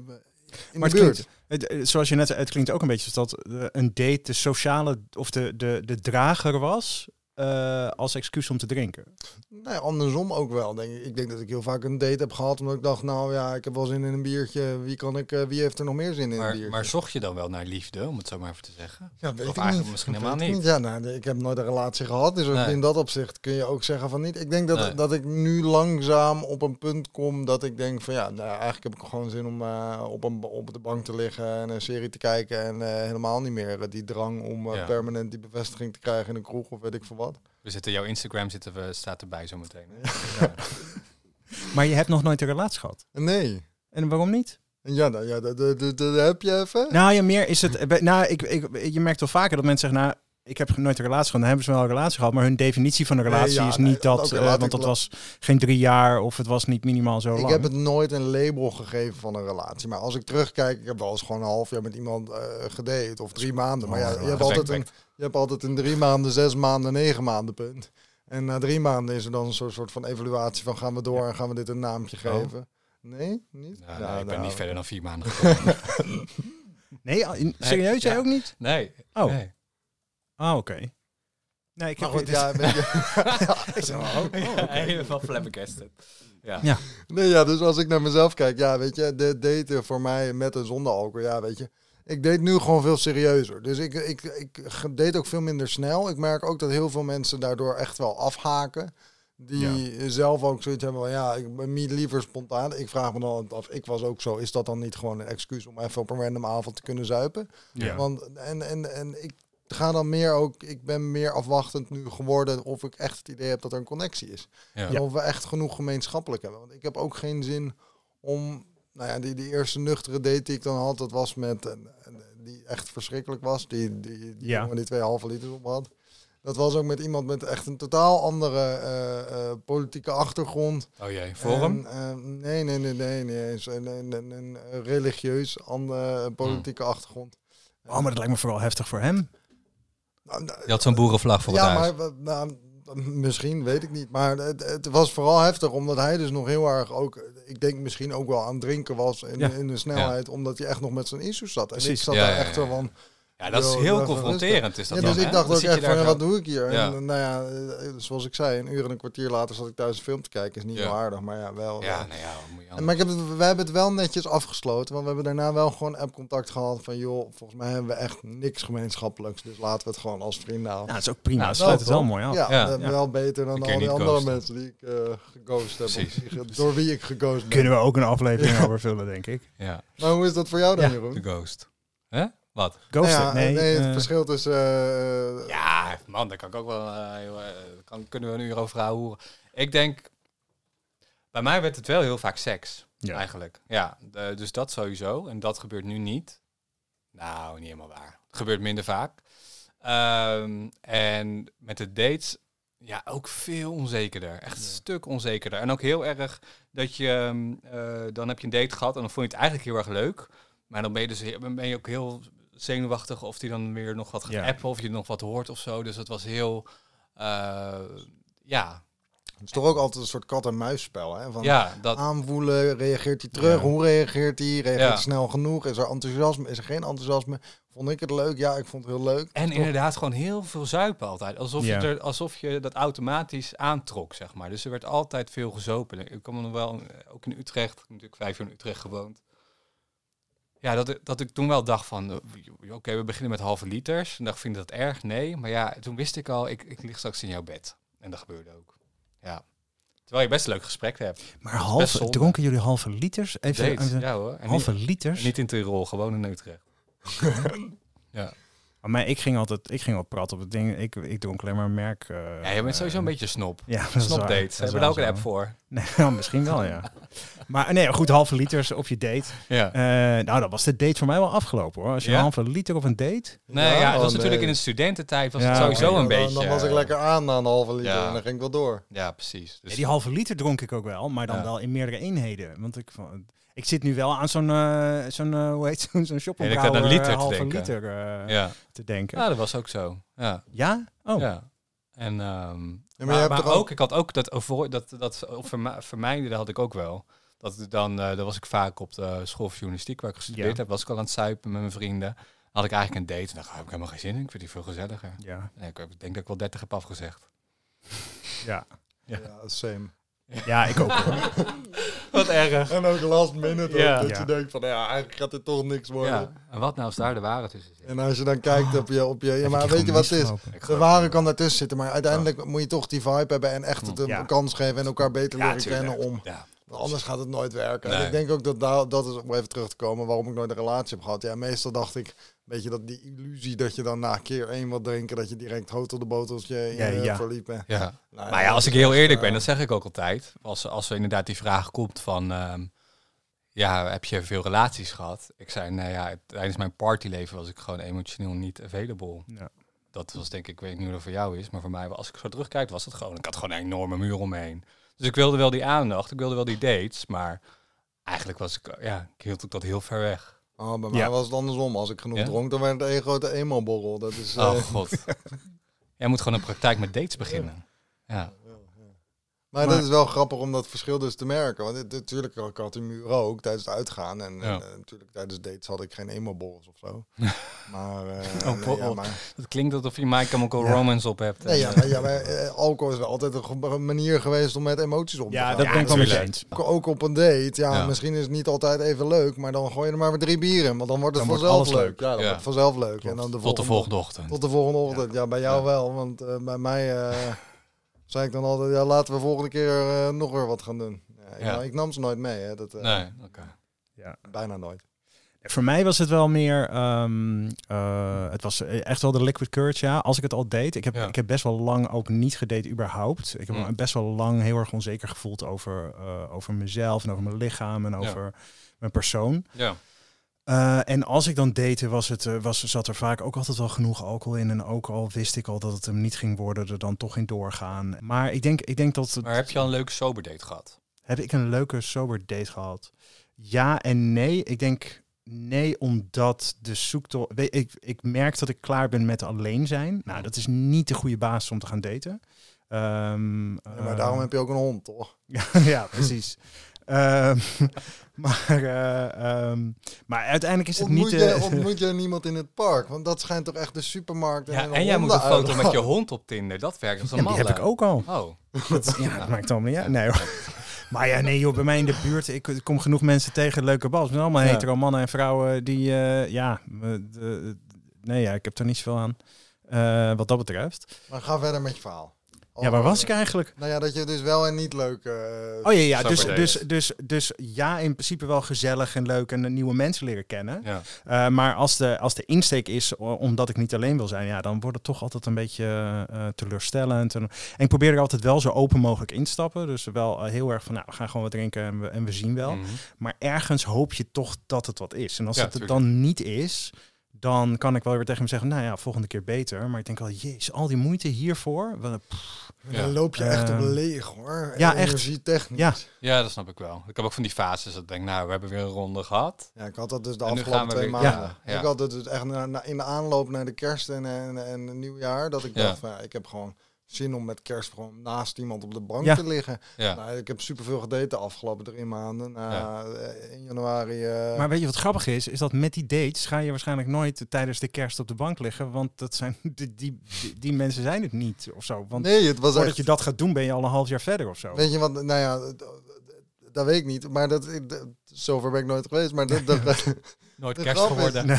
in Maar de buurt. klinkt, het, eh, zoals je net het klinkt ook een beetje dat eh, een date de sociale of de, de, de drager was eh, als excuus om te drinken. Nee, andersom ook wel. Denk ik. ik denk dat ik heel vaak een date heb gehad omdat ik dacht, nou ja, ik heb wel zin in een biertje. Wie, kan ik, eh, wie heeft er nog meer zin in een Maar, biertje? maar zocht je dan wel naar liefde, om het zo maar even te zeggen? ja, weet of ik eigenlijk niet. misschien helemaal ik niet. Ja, nou, ik heb nooit een relatie gehad, dus Nee. in dat opzicht kun je ook zeggen van niet. Ik denk dat, Nee. dat ik nu langzaam op een punt kom dat ik denk van ja, nou, eigenlijk heb ik gewoon zin om eh, op, een, op de bank te liggen en een serie te kijken en eh, helemaal niet meer die drang om Ja. permanent die bevestiging te krijgen in een kroeg of weet ik veel wat. We zitten, jouw Instagram zitten we, staat erbij zometeen. (laughs) Maar je hebt nog nooit een relatie gehad. Nee. En waarom niet? En ja, nou, ja dat, dat, dat, dat heb je even. Nou ja, meer is het. eh, Nou, ik, ik, je merkt wel vaker dat mensen zeggen, nou, ik heb nooit een relatie gehad. Dan hebben ze wel een relatie gehad, maar hun definitie van een Nee, relatie ja, is nee, niet dat, eh, laat want ik dat was geen drie jaar of het was niet minimaal zo Ik lang. heb het nooit een label gegeven van een relatie. Maar als ik terugkijk, ik heb wel eens gewoon een half jaar met iemand eh gedate of drie maanden. Maar ja, je hebt, altijd een, je hebt altijd een drie maanden, zes maanden, negen maanden punt. En na drie maanden is er dan een soort, soort van evaluatie van gaan we door en gaan we dit een naamje Oh. geven. Nee, niet? Nou, nee, ik ben nou, niet verder dan vier maanden gekomen. (laughs) Nee, serieus, jij ja. ook niet? nee. Oh. nee. Ah, oké. Nee, ik Maar heb goed, (laughs) (laughs) ja, je- Ik zeg, oh, oh, oké. Helemaal flabbergasted. Ja. Ja. Nee, ja, dus als ik naar mezelf kijk, ja, weet je, de daten voor mij met en zonder alcohol, ja, weet je. Ik deed nu gewoon veel serieuzer. Dus ik, ik, ik deed ook veel minder snel. Ik merk ook dat heel veel mensen daardoor echt wel afhaken. Die zelf ook zoiets hebben van, ja, ik ben niet liever spontaan. Ik vraag me dan af, ik was ook zo, is dat dan niet gewoon een excuus om even op een random avond te kunnen zuipen? Ja. Want, en, en, en ik ga dan meer ook, ik ben meer afwachtend nu geworden of ik echt het idee heb dat er een connectie is. Ja. En Of we echt genoeg gemeenschappelijk hebben. Want ik heb ook geen zin om, nou ja, die, die eerste nuchtere date die ik dan had, dat was met, die echt verschrikkelijk was. Die, die, die Ja. jongen die twee halve liters op had. Dat was ook met iemand met echt een totaal andere eh, eh, politieke achtergrond. Oh jee, Forum? En, eh, nee, nee, nee, nee, nee. Een, een, een, een religieus andere politieke achtergrond. Oh, maar dat lijkt me vooral heftig voor hem. Nou, nou, Je had zo'n boerenvlag voor ja, het huis. maar nou, misschien, weet ik niet. Maar het, het was vooral heftig, omdat hij dus nog heel erg ook... Ik denk misschien ook wel aan het drinken was in, Ja. in de snelheid, omdat hij echt nog met zijn issues zat. En ik zat Ja, daar ja, echt ja. van... Ja, dat is heel confronterend. Is dat Ja, dan, dus ik dacht Dan ook echt van, ja, wat doe ik hier? Ja. En nou ja, eh, zoals ik zei, een uur en een kwartier later zat ik thuis een film te kijken. Is niet Ja. heel aardig, maar ja, wel. Ja, nou ja, moet je En, maar ik heb het, we hebben het wel netjes afgesloten, want we hebben daarna wel gewoon app-contact gehad van, joh, volgens mij hebben we echt niks gemeenschappelijks, dus laten we het gewoon als vrienden houden. Nou, dat is ook prima. Nou, dat sluit wel, het wel mooi af. Ja, Ja. Ja. wel beter dan al die andere ghosten. mensen die ik eh geghost heb. of door wie ik geghost ben. Kunnen we ook een aflevering over vullen, denk ik. Ja, Maar hoe is dat voor jou dan, Ja. Jeroen? de ghost. Hè? Wat? Ghosten? Nou ja, nee, nee, het eh, verschil tussen... eh, Ja, man, daar kan ik ook wel... eh, eh, kan, kunnen we een uur over houden. Ik denk... Bij mij werd het wel heel vaak seks. Ja. Eigenlijk. Ja, dus dat sowieso. En dat gebeurt nu niet. Nou, niet helemaal waar. Het gebeurt minder vaak. Ehm, en met de dates, ja, ook veel onzekerder. Echt een stuk onzekerder. En ook heel erg dat je, ehm, eh, dan heb je een date gehad en dan vond je het eigenlijk heel erg leuk. Maar dan ben je dus ben je ook heel zenuwachtig of die dan weer nog wat gaat Ja. appen of je nog wat hoort of zo. Dus het was heel, eh, ja, Het is toch ook altijd een soort kat-en-muisspel, hè? Van Ja, dat, aanvoelen, reageert hij terug, Ja. hoe reageert hij, reageert Ja. hij snel genoeg, is er enthousiasme, is er geen enthousiasme? Vond ik het leuk? Ja, ik vond het heel leuk. En Toch? inderdaad gewoon heel veel zuipen altijd. Alsof, Ja. je, er, alsof je dat automatisch aantrok, zeg maar. Dus er werd altijd veel gezopen. Ik kwam nog wel, eh, ook in Utrecht, ik heb natuurlijk vijf jaar in Utrecht gewoond. Ja, dat, ik- dat ik toen wel dacht van, eh, oké, we beginnen met halve liters. En dacht, vind je dat erg? Nee. Maar ja, toen wist ik al, ik, ik lig straks in jouw bed. En dat gebeurde ook. Ja. Terwijl je best een leuk gesprek hebt. Maar halve, dronken jullie halve liters? Even, ja hoor. En halve niet, liters? niet in Tirol, gewoon in Utrecht. (laughs) ja. Maar ik ging altijd, ik ging wel prat op het ding. Ik, ik dronk alleen maar merk. eh, ja, je bent sowieso een eh, beetje snop. (laughs) Ja, dat. Dat is hebben wel daar ook een app voor. Nee, (laughs) misschien wel, ja. (laughs) Maar nee, goed, halve liters op je date. Ja. Eh, nou, dan was de date voor mij wel afgelopen hoor. Als je Ja? een halve liter op een date. Nee, ja, dat oh, was natuurlijk in de studententijd was Ja, het sowieso een Dan- beetje... Dan was ik lekker aan na een halve liter Ja. en dan ging ik wel door. Ja, precies. Dus Ja, die halve liter dronk ik ook wel, maar dan Ja. wel in meerdere eenheden. Want ik, van- ik zit nu wel aan zo'n, eh zo'n eh, hoe heet (laughs) zo'n zo'n shoppingbrouwer, aan een liter te halve denken. liter eh, ja. te denken. ja, dat was ook zo. Ja. Ja? Oh. ja. En, ehm, maar, ook- ook, ik had ook dat, over, dat, dat verma- vermijden, dat had ik ook wel. Dat dan, eh dan was ik vaak op de school voor journalistiek waar ik gestudeerd Ja. heb, was ik al aan het zuipen met mijn vrienden. had ik eigenlijk een date en dacht, ik heb ik helemaal geen zin in. Ik vind die veel gezelliger. Ja. En ik denk dat ik wel 30 heb afgezegd. Ja. Ja. Ja, same. ja, ik ook hoor. (laughs) Wat erg. En ook last minute ook, dat Ja. je denkt van ja, eigenlijk gaat dit toch niks worden. Ja. En wat nou als daar de waarheid tussen zit? En als je dan kijkt op je, op je ja, maar weet je wat het is? De ware kan daartussen zitten, maar uiteindelijk moet je toch die vibe hebben en echt het een Ja. kans geven en elkaar beter Ja, leren tuurlijk. kennen om. Ja. Want anders gaat het nooit werken. En ik denk ook dat daar, dat is om even terug te komen waarom ik nooit een relatie heb gehad. Ja, meestal dacht ik, weet je, dat die illusie dat je dan na keer één wat drinken, dat je direct hotel de boteltje in Ja, je ja. verliep. bent. Ja. Nou Maar ja, als ik heel eerlijk eh, ben, dat zeg ik ook altijd. Als, als er inderdaad die vraag komt van... ehm, ja, heb je veel relaties gehad? Ik zei, nou ja, tijdens mijn partyleven was ik gewoon emotioneel niet available. Ja. Dat was denk ik, ik weet niet hoe dat voor jou is, maar voor mij, als ik zo terugkijk, was het gewoon... Ik had gewoon een enorme muur om me heen. Dus ik wilde wel die aandacht, ik wilde wel die dates, maar eigenlijk was ik, ja, ik hield ook dat heel ver weg. Oh, bij Ja. mij was het andersom. Als ik genoeg Ja? dronk, dan werd het één grote emo-borrel. Dat is... Oh eh, god. (laughs) Jij moet gewoon een praktijk met dates beginnen. Ja. Maar, Maar- dat is wel grappig om dat verschil dus te merken. Want het- natuurlijk, ik had die muur ook tijdens het uitgaan. En, Ja. en, eh, natuurlijk tijdens dates had ik geen emo-borrels of zo. (laughs) maar, eh, Oh, nee, ja, borrel. maar, Het klinkt alsof je My Chemical Ja. Romance op hebt. nee, ja, maar, ja, maar eh, alcohol is wel altijd een manier geweest om met emoties om te Ja, gaan. dat ben ik wel eens. Ook- Ook op een date, ja, Ja. misschien is het niet altijd even leuk, maar dan gooi je er maar weer drie bieren in, want dan wordt het Dan vanzelf leuk. leuk. Ja, dan Ja. wordt het vanzelf leuk. Klopt. En dan de Tot de volgende ochtend. Tot de volgende ochtend. Ja, bij jou Ja. wel, want eh, bij mij eh, (laughs) zei ik dan altijd, ja, laten we volgende keer eh, nog weer wat gaan doen. Ja, ik, Ja. ik nam ze nooit mee, hè. Dat, eh, Nee, oké. Bijna nooit. Voor mij was het wel meer, ehm, eh, het was echt wel de liquid courage, ja. Als ik het al deed, ik heb, Ja. ik heb best wel lang ook niet gedate überhaupt. Ik heb Mm. me best wel lang heel erg onzeker gevoeld over, eh, over mezelf en over mijn lichaam en over mijn persoon. Ja. Eh, en als ik dan date, was het, eh, was, zat er vaak ook altijd wel genoeg alcohol in. En ook al wist ik al dat het hem niet ging worden, er dan toch in doorgaan. Maar ik denk, ik denk dat... Het, Maar heb je al een leuke soberdate gehad? heb ik een leuke sober date gehad? Ja en nee. Ik denk nee, omdat de zoektocht... Ik, ik merk dat ik klaar ben met alleen zijn. Nou, dat is niet de goede basis om te gaan daten. Ehm, Ja, maar daarom heb je ook een hond, toch? (laughs) ja, precies. (laughs) Ehm, (laughs) maar, eh, ehm, maar uiteindelijk is het Ontmoet, niet... je, eh, ontmoet je (laughs) niemand in het park? Want dat schijnt toch echt de supermarkt Ja, een en jij moet een foto met je (laughs) hond op Tinder. Dat werkt als een ja, die heb ik ook al. Oh, Dat, ja, dat maakt allemaal niet uit. Nee, hoor. Maar ja, nee joh, bij mij in de buurt, ik kom genoeg mensen tegen, leuke bal. Het zijn allemaal Ja. hetero mannen en vrouwen die, eh, ja, de- nee ja, ik heb er niet zoveel aan. eh, wat dat betreft. Maar ga verder met je verhaal. Ja, waar was ik eigenlijk? Nou ja, dat je dus wel en niet leuk... eh, Oh ja, ja dus, dus, dus, dus ja, in principe wel gezellig en leuk en nieuwe mensen leren kennen. ja. Eh, maar als de, als de insteek is omdat ik niet alleen wil zijn, ja, dan wordt het toch altijd een beetje eh, teleurstellend. En, en ik probeer er altijd wel zo open mogelijk in te stappen. Dus wel heel erg van, nou, we gaan gewoon wat drinken en we, en we zien wel. Mhm. Maar ergens hoop je toch dat het wat is. En als Ja, het het dan niet is, dan kan ik wel weer tegen hem zeggen, nou ja, volgende keer beter. Maar ik denk al, jezus, al die moeite hiervoor. Wel, Ja. Dan loop je echt op Ehm, leeg, hoor. ja, echt. Energietechnisch. Ja. ja, dat snap ik wel. Ik heb ook van die fases dat ik denk, nou, we hebben weer een ronde gehad. Ja, ik had dat dus de afgelopen twee weer- maanden. ja, ja. Ik had het dus echt in de aanloop naar de kerst en, en, en nieuwjaar, dat ik Ja. dacht van, ja, ik heb gewoon zin om met kerst gewoon naast iemand op de bank Ja. te liggen. Ja. Nou, ik heb superveel gedate de afgelopen drie maanden. Nou, eh, In januari... eh, Maar weet je wat grappig is? Is dat met die dates ga je waarschijnlijk nooit tijdens de kerst op de bank liggen. Want dat zijn, (laughs) die, die, die, mensen zijn het niet of zo. Want nee, het was voordat echt... je dat gaat doen, ben je al een half jaar verder of zo. Weet je wat, nou ja, dat weet ik niet. Maar dat, zover ben ik nooit geweest. Maar dat, dat, (laughs) Nooit De kerst grap is- geworden. Nee.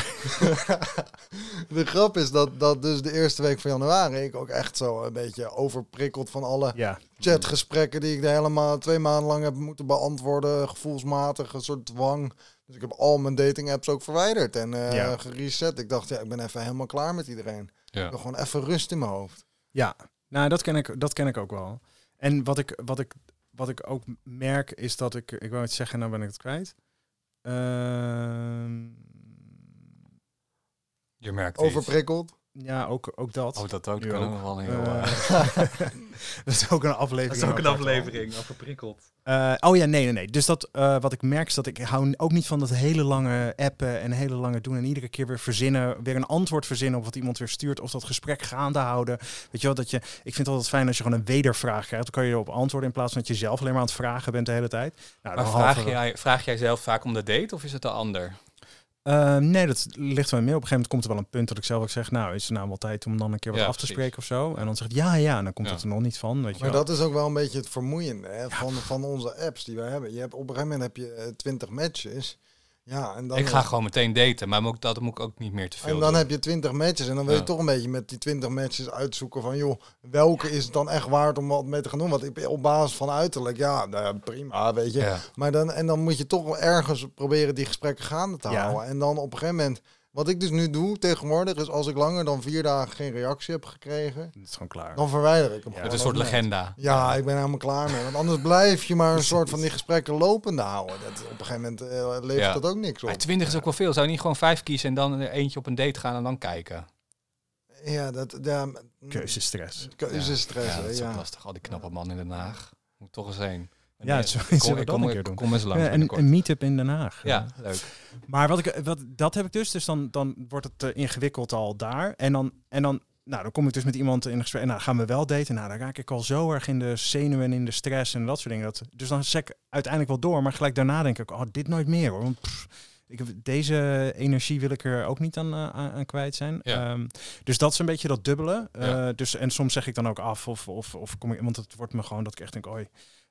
(laughs) de grap is dat, dat dus de eerste week van januari ik ook echt zo een beetje overprikkeld van alle Ja, chatgesprekken die ik de helemaal twee maanden lang heb moeten beantwoorden, gevoelsmatig, een soort dwang. Dus ik heb al mijn dating apps ook verwijderd en eh Ja. gereset. Ik dacht, ja, ik ben even helemaal klaar met iedereen. Ik Ja. wil gewoon even rust in mijn hoofd. ja. Nou, dat ken, ik, dat ken ik ook wel. En wat ik, wat, ik, wat ik ook merk is dat ik... Ik wou iets zeggen, nou ben ik het kwijt. Ehm, Je merkt. Overprikkeld. Ja, ook, ook dat. Oh, dat ook. Dat kan ook. ook nog wel een heel... Eh, eh, (laughs) dat is ook een aflevering. apart. overprikkeld. Eh, oh ja, nee, nee, nee. Dus dat, eh, wat ik merk is dat ik hou ook niet van dat hele lange appen en hele lange doen en iedere keer weer verzinnen, weer een antwoord verzinnen op wat iemand weer stuurt of dat gesprek gaande houden. Weet je wel, dat je, ik vind het altijd fijn als je gewoon een wedervraag krijgt. Dan kan je erop antwoorden in plaats van dat je zelf alleen maar aan het vragen bent de hele tijd. Nou, dan vraag jij, vraag jij zelf vaak om de date of is het de ander? Eh, nee, dat ligt wel meer. Op een gegeven moment komt er wel een punt dat ik zelf ook zeg, nou, is het nou wel tijd om dan een keer wat Ja, af te precies. spreken of zo? En dan zegt ja, ja, en dan komt Ja. het er nog niet van. Weet je Maar wel. dat is ook wel een beetje het vermoeiende hè, van, van onze apps die we hebben. Je hebt, op een gegeven moment heb je eh, twintig matches. Ja, en dan, ik ga gewoon meteen daten, maar moet, dat moet ik ook niet meer te veel En dan doen. heb je 20 matches en dan wil je Ja. toch een beetje met die 20 matches uitzoeken van joh, welke is het dan echt waard om wat mee te gaan doen? Want ik, op basis van uiterlijk, ja, nou ja, prima, weet je. Ja. Maar dan, en dan moet je toch wel ergens proberen die gesprekken gaande te Ja. houden. En dan op een gegeven moment, wat ik dus nu doe tegenwoordig, is als ik langer dan vier dagen geen reactie heb gekregen, Het is gewoon klaar. dan verwijder ik hem Ja. Het is een soort legenda. Ja, ik ben helemaal klaar mee. Want anders blijf je maar een (laughs) soort van die gesprekken lopende houden. Dat, op een gegeven moment eh, levert Ja. dat ook niks op. Maar 20 is ook wel veel. Zou je niet gewoon vijf kiezen en dan er eentje op een date gaan en dan kijken? Ja, dat... Ja, Keuzestress. Keuzestress, Ja, dat is ook lastig. Al die knappe man in Den Haag. Moet toch eens heen. Ja, zou- kom, zullen we ik dat kom, een keer doen? kom eens langs Ja, een, een meet-up in Den Haag. Ja, leuk. Maar wat ik, wat, dat heb ik dus. Dus dan, dan wordt het eh, ingewikkeld al daar. En dan, en dan, nou, dan kom ik dus met iemand in gesprek. En nou, gaan we wel daten. Nou, dan raak ik al zo erg in de zenuwen en in de stress en dat soort dingen. Dat, dus dan zeg ik uiteindelijk wel door. Maar gelijk daarna denk ik, oh, dit nooit meer hoor. Want pff, ik heb, deze energie wil ik er ook niet aan, eh, aan, kwijt zijn. Ja. Ehm, dus dat is een beetje dat dubbele. Ja. Eh, dus, en soms zeg ik dan ook af. Of, of, of kom ik, want het wordt me gewoon dat ik echt denk, oi.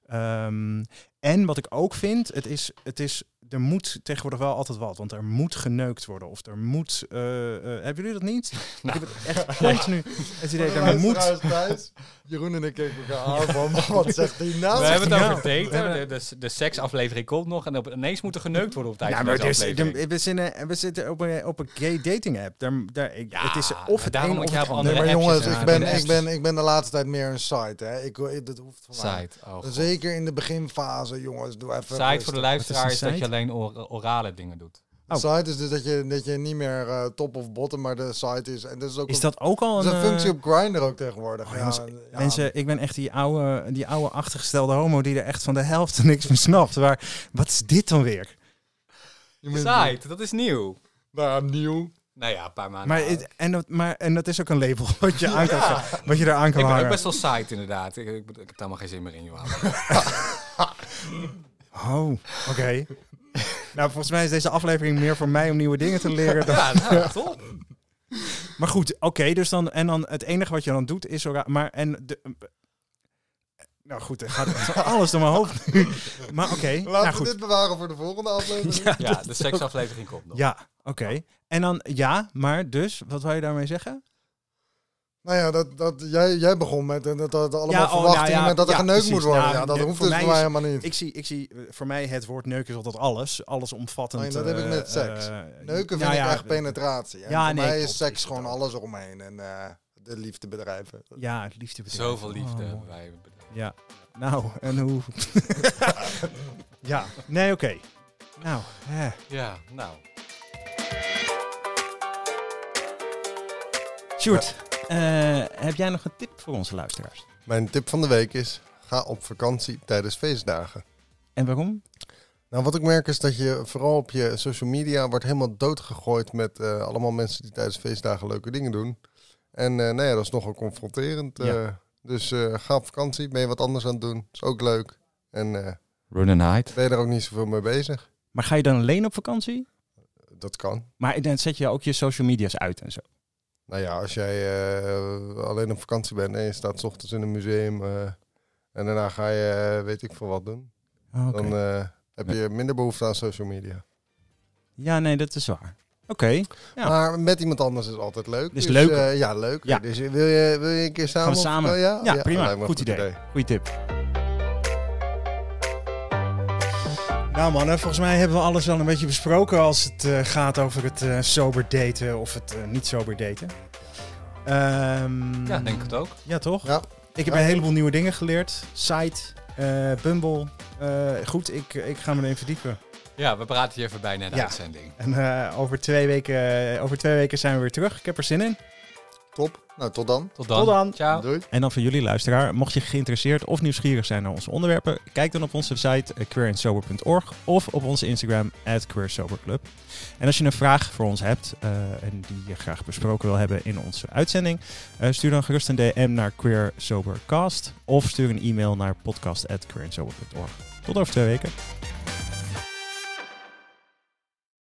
Ehm, en wat ik ook vind, het is, het is, er moet tegenwoordig wel altijd wat. Want er moet geneukt worden. Of er moet... eh, eh, hebben jullie dat niet? Nou. (laughs) Ik heb het echt continu het idee, er moet... thuis, Jeroen en ik keken elkaar aan van, wat zegt hij nou? we hebben het nou? over We daten. hebben- De, de, de seksaflevering komt nog en op, ineens moet er geneukt worden op tijd Ja, van maar is, de- we, zitten, we zitten op een, op een gay dating app. Daar, daar, ik- Ja, het is of het daarom een moet of je het op ander. Nee, andere maar jongens, ik en ben, ik, ben, ik ben de laatste tijd meer een site. Hè. Ik, dat hoeft van mij. Site. Oh. Zeker in de beginfase, jongens, doe even Site voor de luisteraar is dat je alleen or- orale dingen doet. Oh. Site is dus dat je, dat je niet meer eh, top of bottom, maar de site is. En dat is ook Is een, dat ook al een... een functie eh, op Grindr ook tegenwoordig. Oh, ja, jongens, ja. Mensen, ik ben echt die oude, die oude achtergestelde homo die er echt van de helft (laughs) niks van snapt. Maar wat is dit dan weer? Je Site, dat is nieuw. Nou, nieuw. Nou ja, een paar maanden Maar, het- en, dat, maar, en dat is ook een label (laughs) wat je, aan kan, wat je eraan kan Ik ben ook best wel site inderdaad. Ik, ik, ik heb helemaal geen zin meer in, Johan. (laughs) Oh, oké. nou, volgens mij is deze aflevering meer voor mij om nieuwe dingen te leren. (laughs) dan- ja, nou, top. Maar goed, oké, dus dan en dan het enige wat je dan doet is maar en de nou goed, er gaat alles door mijn hoofd nu. Maar oké, Laten nou we goed. dit bewaren voor de volgende aflevering. Ja, de seksaflevering komt nog. Ja, oké. En dan ja, maar dus wat wou je daarmee zeggen? Nou ja, dat, dat, jij, jij begon met eh, dat, dat allemaal Ja, oh, verwachtingen nou ja, met dat er ja, geneukt precies. moet worden. Nou, ja, dat hoeft voor dus voor mij is- helemaal niet. Ik zie, ik zie eh, voor mij het woord neuken is altijd alles, alles omvattend. Oh, dat heb ik met seks. eh, Neuken vind nou ik ja, echt penetratie. En ja, voor nee, mij klopt, is seks is gewoon alles eromheen. En eh, de liefde bedrijven. Ja, het liefde betekent. Zoveel liefde Oh, wij. Ja, nou, en hoe... (laughs) ja, nee, oké. Nou, hè. Ja, nou. Sjoerd, eh, heb jij nog een tip voor onze luisteraars? Mijn tip van de week is, ga op vakantie tijdens feestdagen. En waarom? Nou, wat ik merk is dat je vooral op je social media wordt helemaal doodgegooid met eh, allemaal mensen die tijdens feestdagen leuke dingen doen. En eh, nou ja, dat is nogal confronterend. Ja. eh, Dus eh, ga op vakantie, ben je wat anders aan het doen. Is ook leuk. En eh, Run and hide. ben je er ook niet zoveel mee bezig. Maar ga je dan alleen op vakantie? Dat kan. Maar dan zet je ook je social media's uit en zo. Nou ja, als jij eh, alleen op vakantie bent en je staat 's ochtends in een museum eh, en daarna ga je eh, weet ik veel wat doen, Oh, Oké. dan heb je minder behoefte aan social media. Ja, nee, dat is waar. Oké, Ja. Maar met iemand anders is altijd leuk. Is dus, leuker. eh, ja, leuk. Ja. Dus wil je, wil je een keer samen? Gaan we op- samen? Oh, ja, Ja, prima. Goed idee. goeie tip. Nou mannen, volgens mij hebben we alles wel een beetje besproken als het eh, gaat over het eh, sober daten of het eh, niet sober daten. Ehm, Ja, denk ik het ook. Ja, toch? Ja. Ik heb Ja. een heleboel nieuwe dingen geleerd. Site, eh, Bumble. Eh, goed, ik, ik ga me erin verdiepen. Ja, we praten hier even bij na de Ja. uitzending. En eh, over, twee weken, over twee weken zijn we weer terug. Ik heb er zin in. Top. Nou, tot dan. Tot dan. Tot dan. Ciao. Doei. En dan voor jullie luisteraar, mocht je geïnteresseerd of nieuwsgierig zijn naar onze onderwerpen, kijk dan op onze site uh, queerandsober.org of op onze Instagram at queersoberclub. En als je een vraag voor ons hebt eh, en die je graag besproken wil hebben in onze uitzending, eh, stuur dan gerust een DM naar queersobercast of stuur een e-mail naar podcast at queerandsober.org. Tot over twee weken.